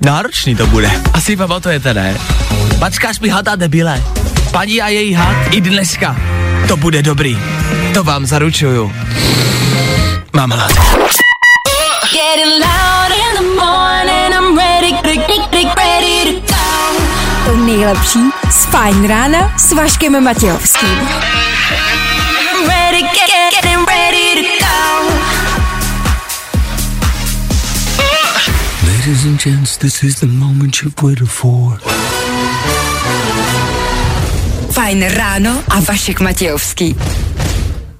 Náročný to bude. Asi pamatujete, ne? Pačka spí hata debile. Paní a její had i dneska. To bude dobrý. To vám zaručuju. Mám hlad. To nejlepší z Fajn rána s Vaškem Matějovským. Ladies and gents, this is the moment you've waited for. Fajn ráno a Vašek Matějovský.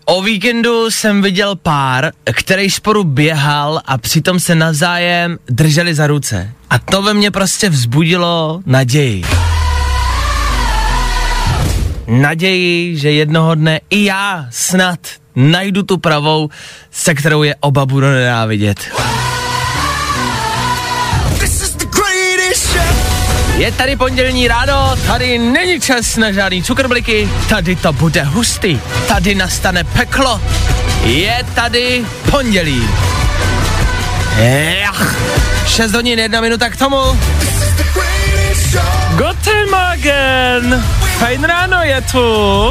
O víkendu jsem viděl pár, který sporu běhal a přitom se navzájem drželi za ruce. A to ve mně prostě vzbudilo naději. Naději, že jednoho dne i já snad najdu tu pravou, se kterou je oba budu nenávidět. Je tady pondělní ráno, tady není čas na žádný cukrbliky, tady to bude hustý, tady nastane peklo, je tady pondělí. Ech, 6 hodin, jedna minuta k tomu. Guten Morgen, fajn ráno je tu.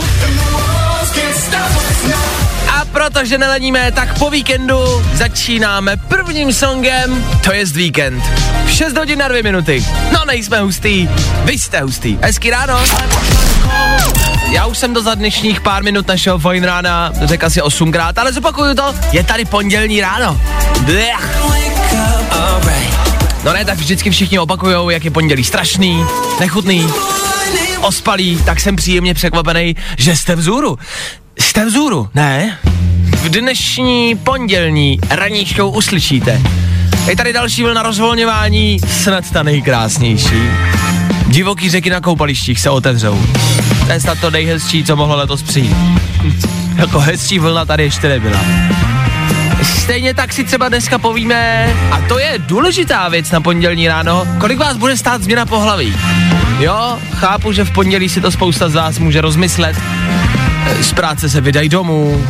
Protože neleníme, tak po víkendu začínáme prvním songem, to je z víkend. 6 hodin na 2 minuty. No nejsme hustý, vy jste hustý. Hezký ráno. Já už jsem to za dnešních pár minut našeho Fajn rána řekl asi osmkrát, ale zopakuju to, je tady pondělní ráno. Blech. No ne, tak vždycky všichni opakujou, jak je pondělí strašný, nechutný, ospalý, tak jsem příjemně překvapený, že jste vzůru. Jste vzůru, ne? V dnešní pondělní ranní show uslyšíte. Je tady další vlna rozvolňování, snad ta nejkrásnější. Divoký řeky na koupalištích se otevřou. To je snad to nejhezčí, co mohlo letos přijít. jako hezčí vlna tady ještě nebyla. Stejně tak si třeba dneska povíme, a to je důležitá věc na pondělní ráno, kolik vás bude stát změna pohlaví. Jo, chápu, že v pondělí si to spousta z vás může rozmyslet. Z práce se vydají domů,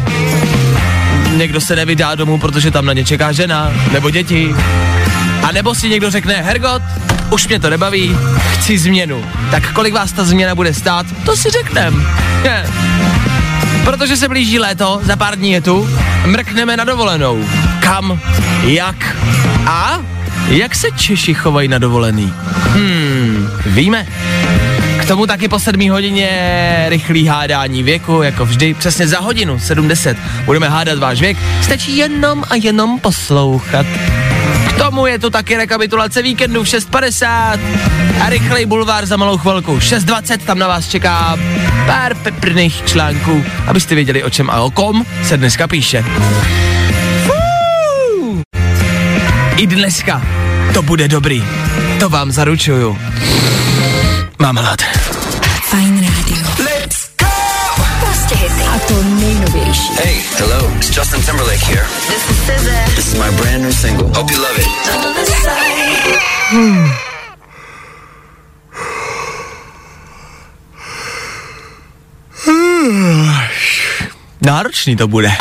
někdo se nevydá domů, protože tam na ně čeká žena nebo děti. A nebo si někdo řekne, Hergot, už mě to nebaví, chci změnu. Tak kolik vás ta změna bude stát, to si řeknem. Je. Protože se blíží léto, za pár dní je tu, mrkneme na dovolenou. Kam, jak a jak se Češi chovají na dovolený? Hmm, víme. Tomu taky po sedmí hodině rychlý hádání věku, jako vždy, přesně za hodinu, 70. Budeme hádat váš věk, stačí jenom a jenom poslouchat. K tomu je tu taky rekapitulace víkendu v 6.50 a rychlej bulvár za malou chvilku. 6.20 tam na vás čeká pár peprných článků, abyste věděli o čem a o kom se dneska píše. Fuu. I dneska to bude dobrý. To vám zaručuju. Mám hlad. Fajn rádio. Prostě hity. A to nejnovější. Hey, hello, it's Justin Timberlake here. This is my brand new single. Hope you love it. Náročný to bude.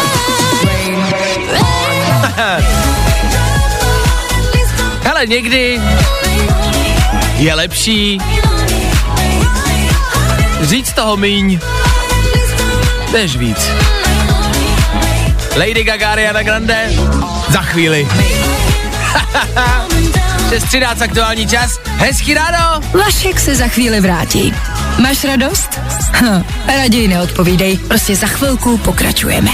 Hele, někdy je lepší říct toho míň, než víc. Lady Gaga, Ariana Grande, za chvíli. 6.13 aktuální čas, hezký ráno. Vašek se za chvíli vrátí. Máš radost? Hm, raději neodpovídej, prostě za chvilku pokračujeme.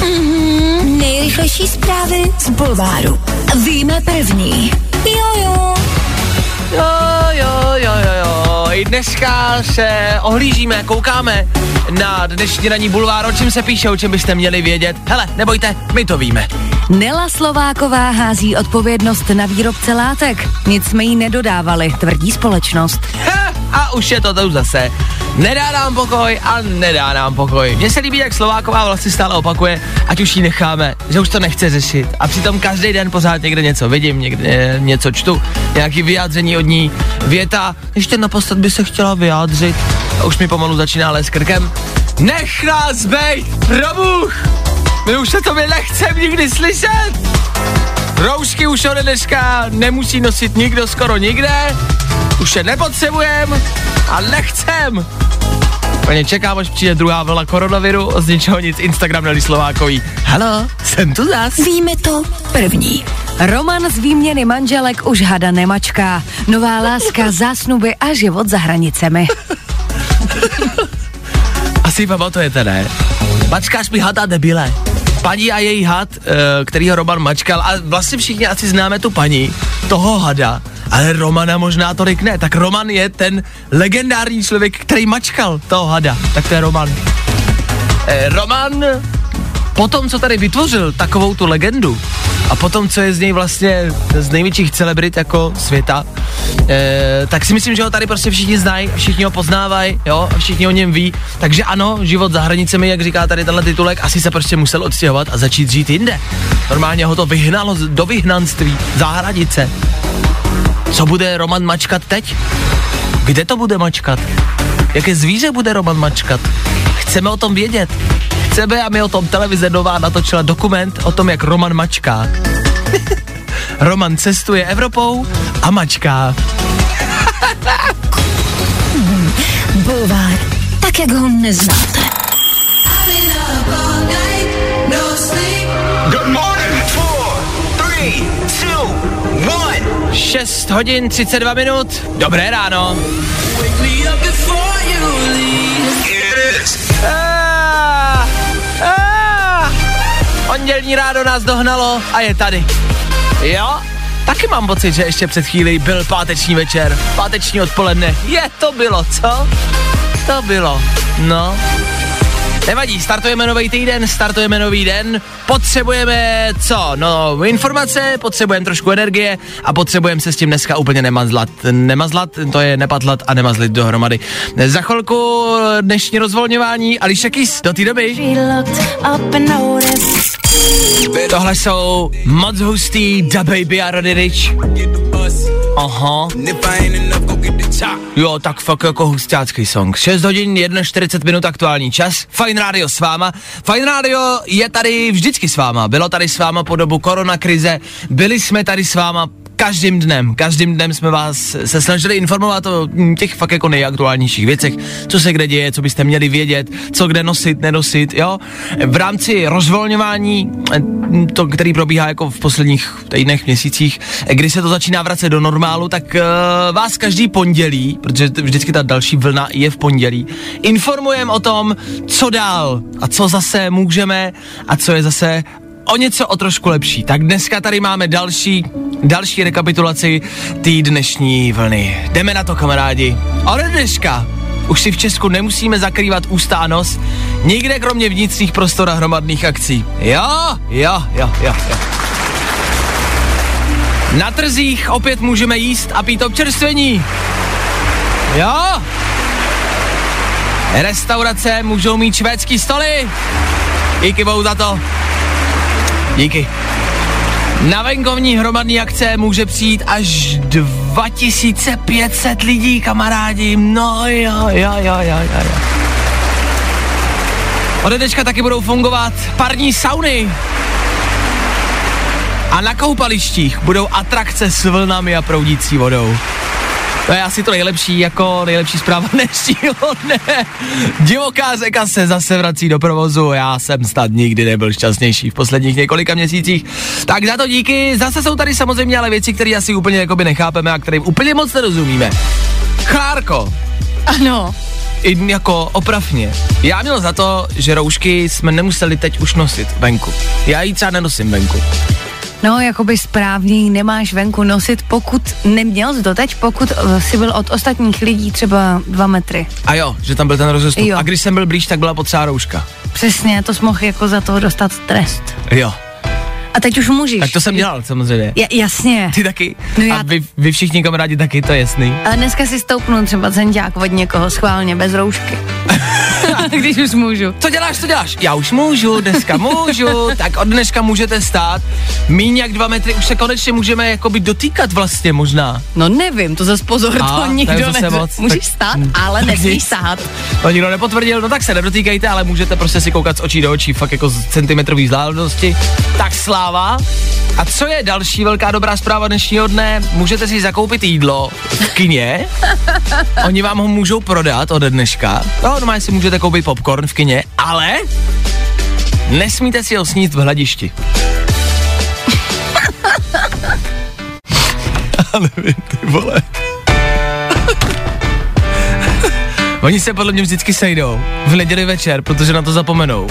Mhm, nejrychlejší zprávy z Bulváru. Víme první. Jojo. Jo, jo, jo, jo, jo. I dneska se ohlížíme, koukáme na dnešní ranní bulvár, o čem se píše, o čem byste měli vědět. Hele, nebojte, my to víme. Nela Slováková hází odpovědnost na výrobce látek. Nic jsme jí nedodávali, tvrdí společnost. Ha, a už je to tu zase. Nedá nám pokoj a nedá nám pokoj. Mně se líbí, jak Slováková vlastně stále opakuje, ať už ji necháme, že už to nechce řešit. A přitom každý den pořád někde něco vidím, někde něco čtu, nějaký vyjádření od ní, věta, ještě naposled by se chtěla vyjádřit. A už mi pomalu začíná les krkem. Nech nás bejt, probůh! My už se tobě nechcem nikdy slyšet! Roušky už ode dneška nemusí nosit nikdo skoro nikde, už je nepotřebujem a nechcem. Pane čekám, až přijde druhá vlna koronaviru, z ničeho nic Instagram Nelly Slovákový. Halo, jsem tu zas. Víme to první. Roman z výměny manželek už hada nemačká. Nová láska, zásnuby a život za hranicemi. Asi pamatujete, ne? Mačkáš mi hada debile. Paní a její had, eh, který ho Roman mačkal, a vlastně všichni asi známe tu paní, toho hada, ale Romana možná to ne. Tak Roman je ten legendární člověk, který mačkal toho hada. Tak to je Roman. Eh, Roman potom, co tady vytvořil takovou tu legendu a potom, co je z něj vlastně z největších celebrit jako světa, e, tak si myslím, že ho tady prostě všichni znají, všichni ho poznávají, jo, a všichni o něm ví. Takže ano, život za hranicemi, jak říká tady tenhle titulek, asi se prostě musel odstěhovat a začít žít jinde. Normálně ho to vyhnalo do vyhnanství, za hranice. Co bude Roman mačkat teď? Kde to bude mačkat? Jaké zvíře bude Roman mačkat? Chceme o tom vědět. Chceme, aby o tom televize Nová natočila dokument o tom, jak Roman mačká. Roman cestuje Evropou a mačká. Bulvár, tak jak ho neznáte. Good morning. Four, three, two, one. 6 hodin 32 minut. Dobré ráno. Ah, Pondělní ráno nás dohnalo a je tady. Jo? Taky mám pocit, že ještě před chvílí byl páteční večer, páteční odpoledne. Je, to bylo, co? To bylo, no. Nevadí, startujeme nový týden, startujeme nový den, potřebujeme co? No, informace, potřebujeme trošku energie a potřebujeme se s tím dneska úplně nemazlat. Nemazlat, to je nepatlat a nemazlit dohromady. Za chvilku dnešní rozvolňování Alicia Keys, do té doby. Tohle jsou moc hustý Da Baby a Roddy Rich. Aha. Jo, tak fakt jako hustácký song. 6 hodin 41 minut aktuální čas. Fine Radio s váma. Fine Radio je tady vždycky s váma. Bylo tady s váma po dobu koronakrize. Byli jsme tady s váma každým dnem, každým dnem jsme vás se snažili informovat o těch fakt jako nejaktuálnějších věcech, co se kde děje, co byste měli vědět, co kde nosit, nenosit, jo. V rámci rozvolňování, to, který probíhá jako v posledních týdnech, měsících, kdy se to začíná vracet do normálu, tak uh, vás každý pondělí, protože vždycky ta další vlna je v pondělí, informujeme o tom, co dál a co zase můžeme a co je zase o něco o trošku lepší. Tak dneska tady máme další, další rekapitulaci té dnešní vlny. Jdeme na to, kamarádi. Ode dneška už si v Česku nemusíme zakrývat ústa a nos, nikde kromě vnitřních prostor a hromadných akcí. Jo, jo, jo, jo, jo. Na trzích opět můžeme jíst a pít občerstvení. Jo? Restaurace můžou mít švédský stoly. Díky bohu za to. Díky. Na venkovní hromadní akce může přijít až 2500 lidí, kamarádi. No jo, jo, jo, jo, jo, jo. Ode dneška taky budou fungovat parní sauny. A na koupalištích budou atrakce s vlnami a proudící vodou. To je asi to nejlepší, jako nejlepší zpráva dnešního dne. Divoká řeka se zase vrací do provozu. Já jsem snad nikdy nebyl šťastnější v posledních několika měsících. Tak za to díky. Zase jsou tady samozřejmě ale věci, které asi úplně jakoby nechápeme a kterým úplně moc nerozumíme. Klárko. Ano. I jako opravně. Já měl za to, že roušky jsme nemuseli teď už nosit venku. Já ji třeba nenosím venku. No, jakoby správný nemáš venku nosit, pokud neměl jsi doteď, pokud uh, si byl od ostatních lidí třeba dva metry. A jo, že tam byl ten rozestup. Jo. A když jsem byl blíž, tak byla potřeba rouška. Přesně, to jsi mohl jako za to dostat trest. Jo. A teď už můžeš. Tak to jsem dělal samozřejmě. Ja, jasně. Ty taky? No já- A vy, vy všichni kamarádi taky, to je jasný. Ale dneska si stoupnu třeba cenťák od někoho schválně bez roušky. Když už můžu. Co děláš, co děláš? Já už můžu, dneska můžu, tak od dneška můžete stát. Míň jak dva metry, už se konečně můžeme jakoby dotýkat vlastně možná. No nevím, to zase pozor, A, to to nikdo zase neřekl. moc. Můžeš Tak- stát, Hmm. ale nesmíš sahat. To nikdo nepotvrdil, no tak se nedotýkejte, ale můžete prostě si koukat z očí do očí, fakt jako z centimetrový vzdálenosti. Tak sláva. A co je další velká dobrá zpráva dnešního dne? Můžete si zakoupit jídlo v kině. Oni vám ho můžou prodat ode dneška. No, normálně si můžete koupit popcorn v kině, ale nesmíte si ho sníst v hladišti. Nevím, ty vole. Oni se podle mě vždycky sejdou v neděli večer, protože na to zapomenou.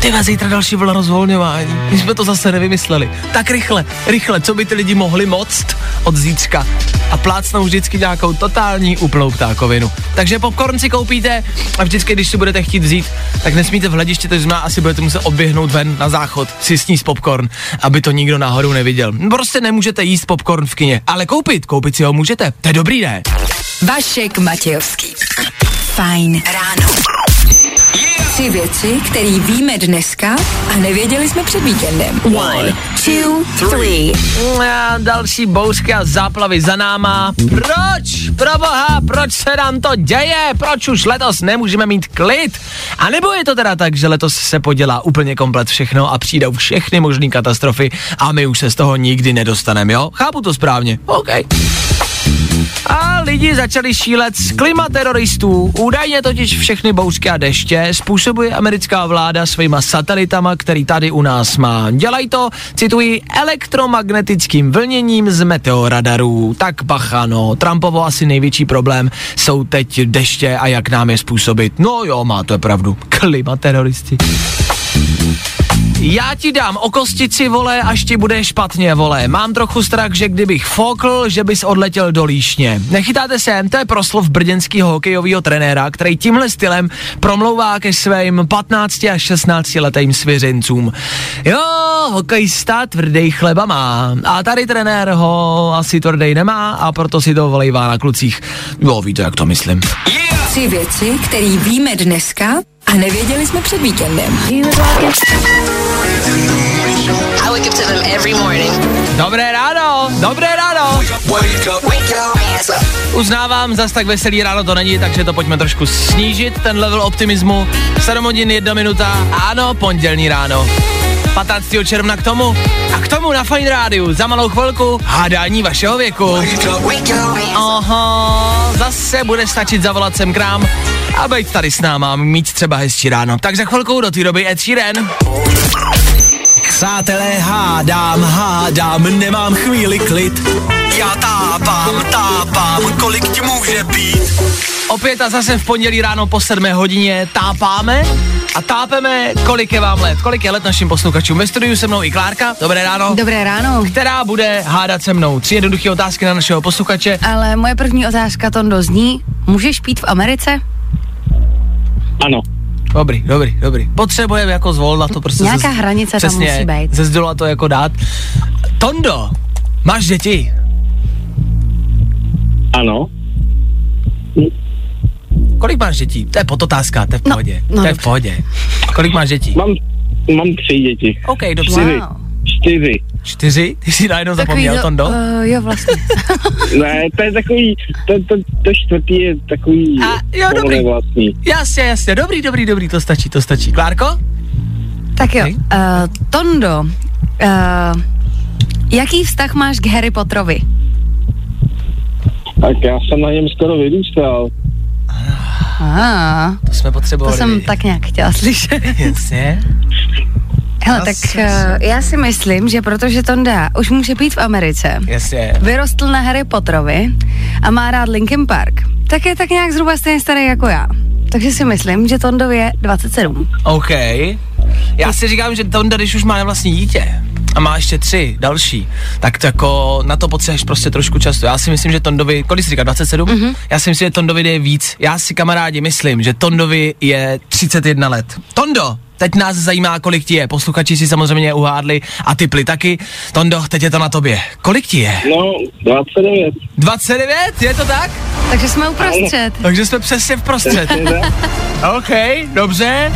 Ty vás zítra další vlna rozvolňování. My jsme to zase nevymysleli. Tak rychle, rychle, co by ty lidi mohli moct od zítřka. A plácnou vždycky nějakou totální úplnou ptákovinu. Takže popcorn si koupíte a vždycky, když si budete chtít vzít, tak nesmíte v hledišti, to znamená, asi budete muset oběhnout ven na záchod, si sníst popcorn, aby to nikdo náhodou neviděl. Prostě nemůžete jíst popcorn v kině, ale koupit, koupit si ho můžete. To je dobrý, ne? Vašek Matějovský. Fajn ráno. Tři věci, které víme dneska a nevěděli jsme před víkendem. One, two, three. A další bouřky a záplavy za náma. Proč? Proboha, proč se nám to děje? Proč už letos nemůžeme mít klid? A nebo je to teda tak, že letos se podělá úplně komplet všechno a přijdou všechny možné katastrofy a my už se z toho nikdy nedostaneme, jo? Chápu to správně. OK. A lidi začali šílet z klimateroristů. Údajně totiž všechny bouřky a deště způsobuje americká vláda svýma satelitama, který tady u nás má. Dělají to, cituji, elektromagnetickým vlněním z meteoradarů. Tak bacha, no, Trumpovo asi největší problém jsou teď deště a jak nám je způsobit. No jo, máte pravdu, klimateroristi. Já ti dám o kostici, vole, až ti bude špatně, vole. Mám trochu strach, že kdybych fokl, že bys odletěl do líšně. Nechytáte se, to je proslov brděnského hokejového trenéra, který tímhle stylem promlouvá ke svým 15 až 16 letým svěřencům. Jo, hokejista tvrdý chleba má. A tady trenér ho asi tvrdý nemá a proto si to volejvá na klucích. Jo, víte, jak to myslím. Tři věci, které víme dneska a nevěděli jsme před víkendem. Dobré ráno, dobré ráno. Uznávám, zas tak veselý ráno to není, takže to pojďme trošku snížit, ten level optimismu. 7 hodin, 1 minuta, ano, pondělní ráno. 15. června k tomu a k tomu na Fine Rádiu za malou chvilku hádání vašeho věku. Aha, zase bude stačit zavolat sem k nám a být tady s náma, mít třeba hezčí ráno. Tak za chvilku do té doby Ed Sheeran. Přátelé, hádám, hádám, nemám chvíli klid. Já tápám, tápám, kolik ti může být? Opět a zase v pondělí ráno po 7 hodině tápáme a tápeme, kolik je vám let. Kolik je let našim posluchačům. Ve studiu se mnou i Klárka. Dobré ráno. Dobré ráno. Která bude hádat se mnou. Tři jednoduché otázky na našeho posluchače. Ale moje první otázka, Tondo, zní, můžeš pít v Americe? Ano. Dobrý, dobrý, dobrý. Potřebujeme jako zvolna to prostě. Nějaká ze- hranice tam přesně, musí být. Ze zdola to jako dát. Tondo, máš děti? Ano. Kolik máš dětí? To je podotázka, to je v No, pohodě. no to je v pohodě. Kolik máš dětí? Mám, mám tři děti. OK, dobře. Wow. Čtyři. Čtyři? Ty jsi najednou zapomněl, to, Tondo? Uh, jo, vlastně. Ne, to je takový, to, to, to čtvrtý je takový A, jo, dobrý. vlastní. Jasně, jasně, dobrý, dobrý, dobrý, to stačí, to stačí. Klárko? tak jo, Hej. uh, Tondo, uh, jaký vztah máš k Harry Potterovi? Tak já jsem na něm skoro vyrůstal. Ah, To jsme to potřebovali. jsem vědět. tak nějak chtěla slyšet. Jasně. Hele, tak uh, já si myslím, že protože Tonda už může být v Americe, Jasně. vyrostl na Harry Potterovi a má rád Linkin Park, tak je tak nějak zhruba stejně starý jako já. Takže si myslím, že Tondovi je 27. OK. Já si říkám, že Tonda, když už má vlastní dítě a má ještě tři další, tak to jako na to potřebuješ prostě trošku často. Já si myslím, že Tondovi, kolik jsi říká, 27? Mm-hmm. Já si myslím, že Tondovi je víc. Já si kamarádi myslím, že Tondovi je 31 let. Tondo, teď nás zajímá, kolik ti je. Posluchači si samozřejmě uhádli a typli taky. Tondo, teď je to na tobě. Kolik ti je? No, 29. 29? Je to tak? Takže jsme uprostřed. Takže jsme přesně v prostřed. OK, dobře.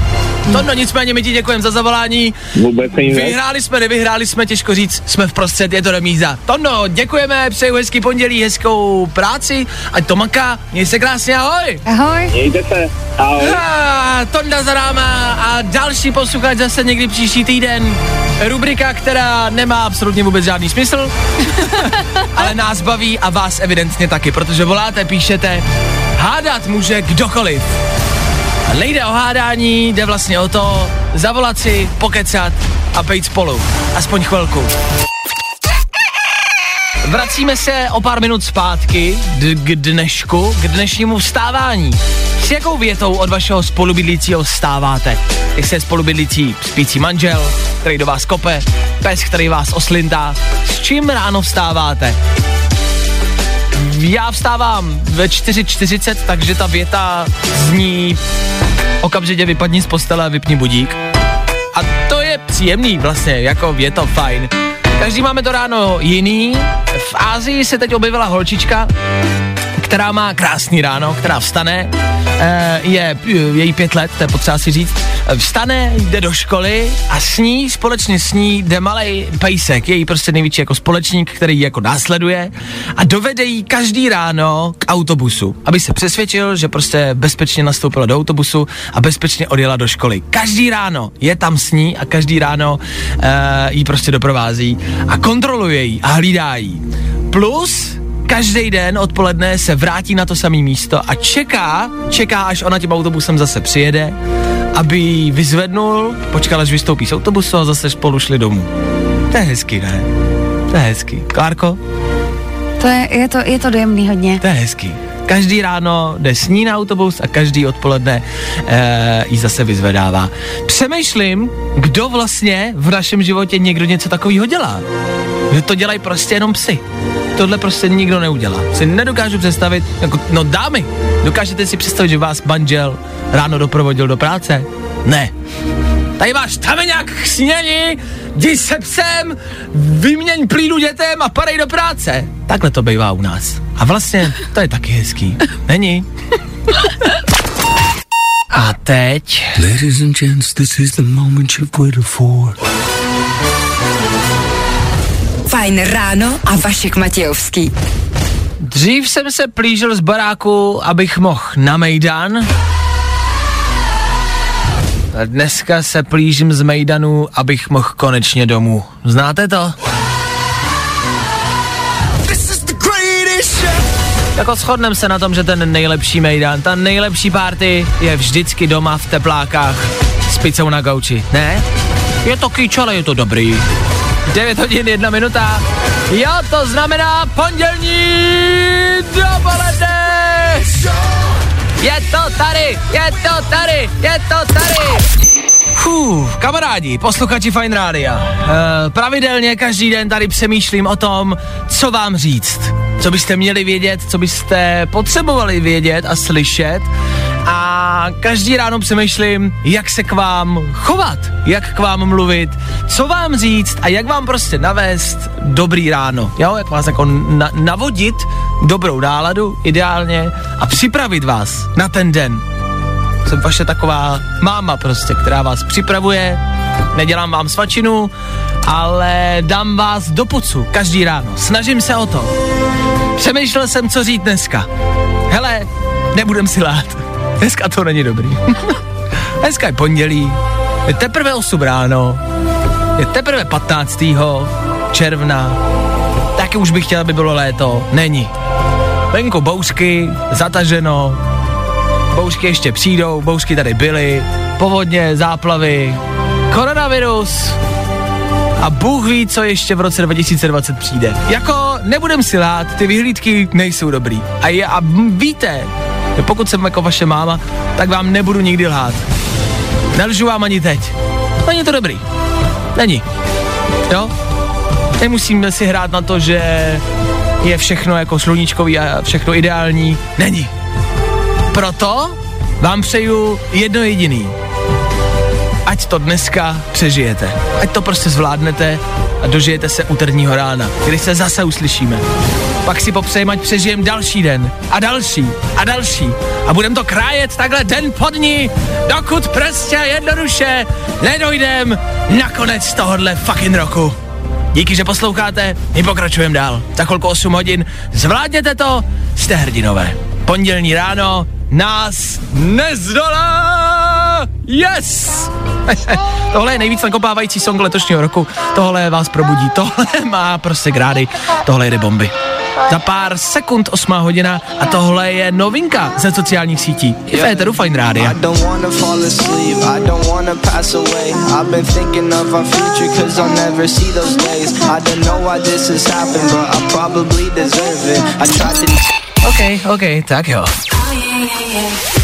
Tondo, nicméně my ti děkujeme za zavolání. Vůbec. Vyhráli jsme, nevyhráli jsme, těžko říct, jsme v prostřed, je to remíza. Tondo, děkujeme, přeju hezký pondělí, hezkou práci, ať to maká, měj se krásně, ahoj. Ahoj. Mějte se. Ahoj. A, Tonda za náma a další posluchač zase někdy příští týden. Rubrika, která nemá absolutně vůbec žádný smysl, ale nás baví a vás evidentně taky, protože voláte, píšete, hádat může kdokoliv. Nejde o hádání, jde vlastně o to zavolat si, pokecat a pejt spolu. Aspoň chvilku. Vracíme se o pár minut zpátky d- k dnešku, k dnešnímu vstávání. S jakou větou od vašeho spolubydlícího vstáváte? Jestli je spolubydlící spící manžel, který do vás kope, pes, který vás oslintá, s čím ráno vstáváte? Já vstávám ve 4.40, takže ta věta zní okamžitě vypadni z postele a vypni budík. A to je příjemný vlastně, jako je to fajn. Každý máme to ráno jiný. V Ázii se teď objevila holčička, která má krásný ráno, která vstane, eh, je její pět let, to je potřeba si říct, vstane, jde do školy a s ní, společně s ní jde malý pejsek, její prostě největší jako společník, který ji jako následuje a dovede jí každý ráno k autobusu, aby se přesvědčil, že prostě bezpečně nastoupila do autobusu a bezpečně odjela do školy. Každý ráno je tam s ní a každý ráno uh, jí prostě doprovází a kontroluje ji a hlídá jí. Plus každý den odpoledne se vrátí na to samé místo a čeká, čeká, až ona tím autobusem zase přijede, aby ji vyzvednul, počkal, až vystoupí z autobusu a zase spolu šli domů. To je hezky, ne? To je hezky. Klárko, To je, je, to, je to dojemný hodně. to je hezky. Každý ráno jde s ní na autobus a každý odpoledne e, ji zase vyzvedává. Přemýšlím, kdo vlastně v našem životě někdo něco takového dělá. Že to dělají prostě jenom psy. Tohle prostě nikdo neudělá. Si nedokážu představit, jako, no dámy, dokážete si představit, že vás manžel ráno doprovodil do práce? Ne. Tady máš tameňák k sněni, jdi se psem, vyměň plínu dětem a padej do práce. Takhle to bývá u nás. A vlastně to je taky hezký. Není? A teď... Ladies and gents, this is the moment you've waited for. Fajn ráno a Vašek Matějovský. Dřív jsem se plížil z baráku, abych mohl na Mejdan. A dneska se plížím z Mejdanu, abych mohl konečně domů. Znáte to? Jako shodneme se na tom, že ten nejlepší Mejdan, ta nejlepší party je vždycky doma v teplákách s pizzou na gauči, ne? Je to kýč, ale je to dobrý. 9 hodin, 1 minuta. Jo, to znamená pondělní dopoledne. Je to tady, je to tady, je to tady. Fuh, kamarádi, posluchači Fine Rádia. E, pravidelně každý den tady přemýšlím o tom, co vám říct. Co byste měli vědět, co byste potřebovali vědět a slyšet. A každý ráno přemýšlím, jak se k vám chovat, jak k vám mluvit, co vám říct a jak vám prostě navést dobrý ráno. Jo, jak vás jako na- navodit dobrou náladu, ideálně, a připravit vás na ten den jsem vaše taková máma prostě, která vás připravuje, nedělám vám svačinu, ale dám vás do pucu každý ráno. Snažím se o to. Přemýšlel jsem, co říct dneska. Hele, nebudem si lát. Dneska to není dobrý. dneska je pondělí, je teprve 8 ráno, je teprve 15. června, taky už bych chtěl, aby bylo léto. Není. Venku bouřky, zataženo, bouřky ještě přijdou, bouřky tady byly, povodně, záplavy, koronavirus a Bůh ví, co ještě v roce 2020 přijde. Jako nebudem si lát, ty vyhlídky nejsou dobrý. A, je, a víte, pokud jsem jako vaše máma, tak vám nebudu nikdy lhát. Nelžu vám ani teď. Není to dobrý. Není. Jo? Nemusíme si hrát na to, že je všechno jako sluníčkový a všechno ideální. Není. Proto vám přeju jedno jediný. ať to dneska přežijete. Ať to prostě zvládnete a dožijete se úterního rána, kdy se zase uslyšíme. Pak si popřejeme, ať přežijem další den a další a další. A budem to krájet takhle den po dní, dokud prostě jednoduše nedojdem na konec tohohle fucking roku. Díky, že posloucháte, my pokračujeme dál. Za chvilku 8 hodin, zvládněte to, jste hrdinové. Pondělní ráno nás nezdolá! Yes! tohle je nejvíc nakopávající song letošního roku. Tohle vás probudí. Tohle má prostě grády. Tohle jde bomby. Za pár sekund 8 hodina a tohle je novinka ze sociálních sítí. I Féteru Fine Rádia. I don't wanna fall asleep, I don't wanna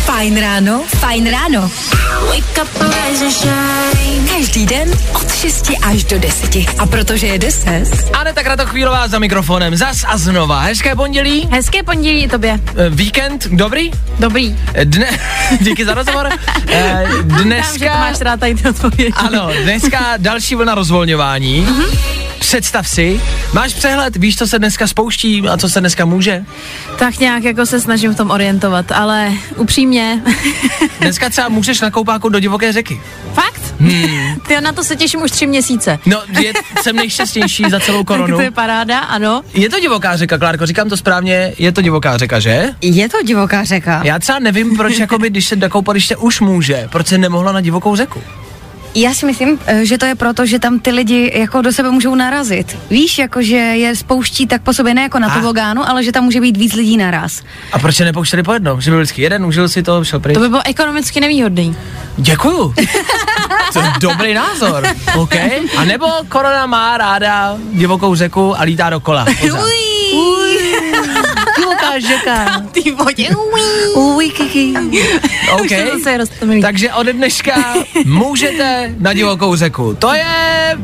Fajn ráno, fajn ráno. Každý den od 6 až do 10. A protože je 10, Aneta Kratochvílová za mikrofonem. Zas a znova. Hezké pondělí. Hezké pondělí i tobě. Eh, Víkend, dobrý? Dobrý. Eh, Dne, díky za rozhovor. Eh, Že to Dneska, máš rád tady ty odpovědi. ano, dneska další vlna rozvolňování. Představ si, máš přehled, víš, co se dneska spouští a co se dneska může? Tak nějak jako se snažím v tom orientovat, ale upřímně. Dneska třeba můžeš na koupáku do divoké řeky. Fakt? Hmm. Ty na to se těším už tři měsíce. No, je, jsem nejšťastnější za celou Tak koronu. to je paráda, ano. Je to divoká řeka, Klárko, říkám to správně, je to divoká řeka, že? Je to divoká řeka. Já třeba nevím, proč, jakoby, když se do koupaliště už může, proč se nemohla na divokou řeku. Já si myslím, eh, že to je proto, že tam ty lidi jako do sebe můžou narazit. Víš, jako že je spouští tak po sobě ne jako na A. tobogánu, ale že tam může být víc lidí naraz. A proč se nepouštěli po jednom? Že byl vždycky jeden, užil si to, šel pryč. To by bylo ekonomicky nevýhodný. Děkuju. To je dobrý názor. OK. A nebo korona má ráda divokou řeku a lítá dokola. pořád. Divoká řeka. Ty vodě. Uj, kiki. OK. Takže ode dneška můžete na divokou řeku. To je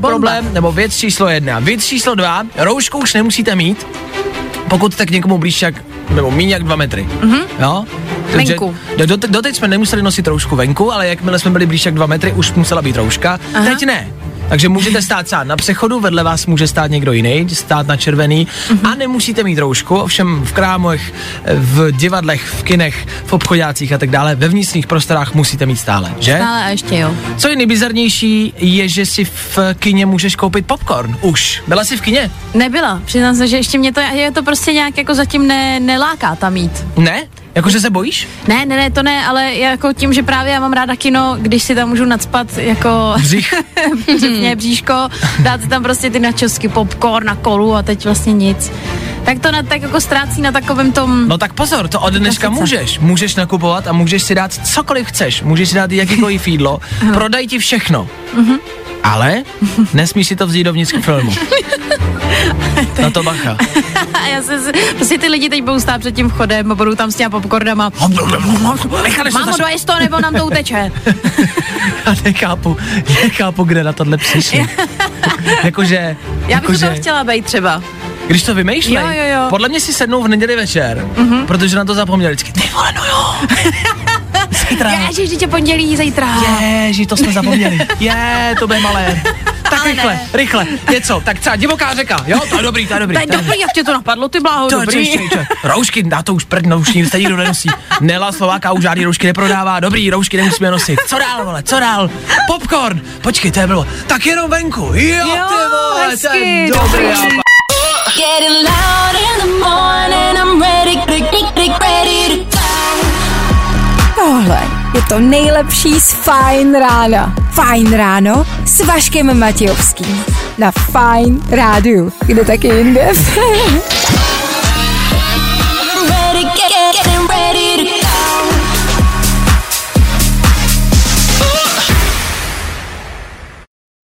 problém, nebo věc číslo jedna. Věc číslo dva, roušku už nemusíte mít, pokud tak někomu blíž jak, nebo míň jak dva metry. Mm-hmm. Jo? Takže Venku. do, do, doteď jsme nemuseli nosit roušku venku, ale jakmile jsme byli blíž jak dva metry, už musela být rouška. Aha. Teď ne. Takže můžete stát třeba na přechodu, vedle vás může stát někdo jiný, stát na červený mm-hmm. a nemusíte mít roušku, ovšem v krámech, v divadlech, v kinech, v obchodácích a tak dále, ve vnitřních prostorách musíte mít stále, že? Ale a ještě jo. Co je nejbizarnější, je, že si v kině můžeš koupit popcorn. Už. Byla jsi v kině? Nebyla. Přiznám se, že ještě mě to, je to prostě nějak jako zatím ne, neláká tam jít. Ne? Jakože se bojíš? Ne, ne, ne, to ne, ale jako tím, že právě já mám ráda kino, když si tam můžu nadspat jako Břich. přesně bříško, dát si tam prostě ty načosky, popcorn na kolu a teď vlastně nic. Tak to na, tak jako ztrácí na takovém tom... No tak pozor, to od dneška můžeš. Můžeš nakupovat a můžeš si dát cokoliv chceš. Můžeš si dát jakýkoliv jídlo, prodaj ti všechno. Ale nesmíš si to vzít dovnitř k filmu. Na to bacha. A já se, prostě ty lidi teď budou stát před tím vchodem a budou tam s těma popcornama. Mámo, zaš... dojes to, nebo nám to uteče. Já nechápu, nechápu, kde na tohle přišli. jakože, Já bych jakože, to chtěla být třeba. když to vymýšlej, Jo, jo, jo. podle mě si sednou v neděli večer, mm-hmm. protože na to zapomněli vždycky. Ty vole, no jo. Zítra. Ježiš, dítě pondělí, zítra. Ježi, to jsme zapomněli. Je, to bude malé. Tak Ale rychle, ne. rychle, něco, tak třeba divoká řeka, jo, to je dobrý, to je dobrý. To je dobrý, jak tě to napadlo, ty bláho, To je dobrý. roušky, na to už prd, no už nikdo nikdo nenosí. Nela Slováka už žádný roušky neprodává, dobrý, roušky nemusíme nosit. Co dál, vole, co dál? Popcorn, počkej, to je bylo. Tak jenom venku, jo, Jo, ty vole, to hezky, je dobrý. dobrý. Getting loud in the morning, I'm ready, ready, ready to tohle je to nejlepší z Fajn rána. Fajn ráno s Vaškem Matějovským. Na Fajn rádiu. Kde taky jinde?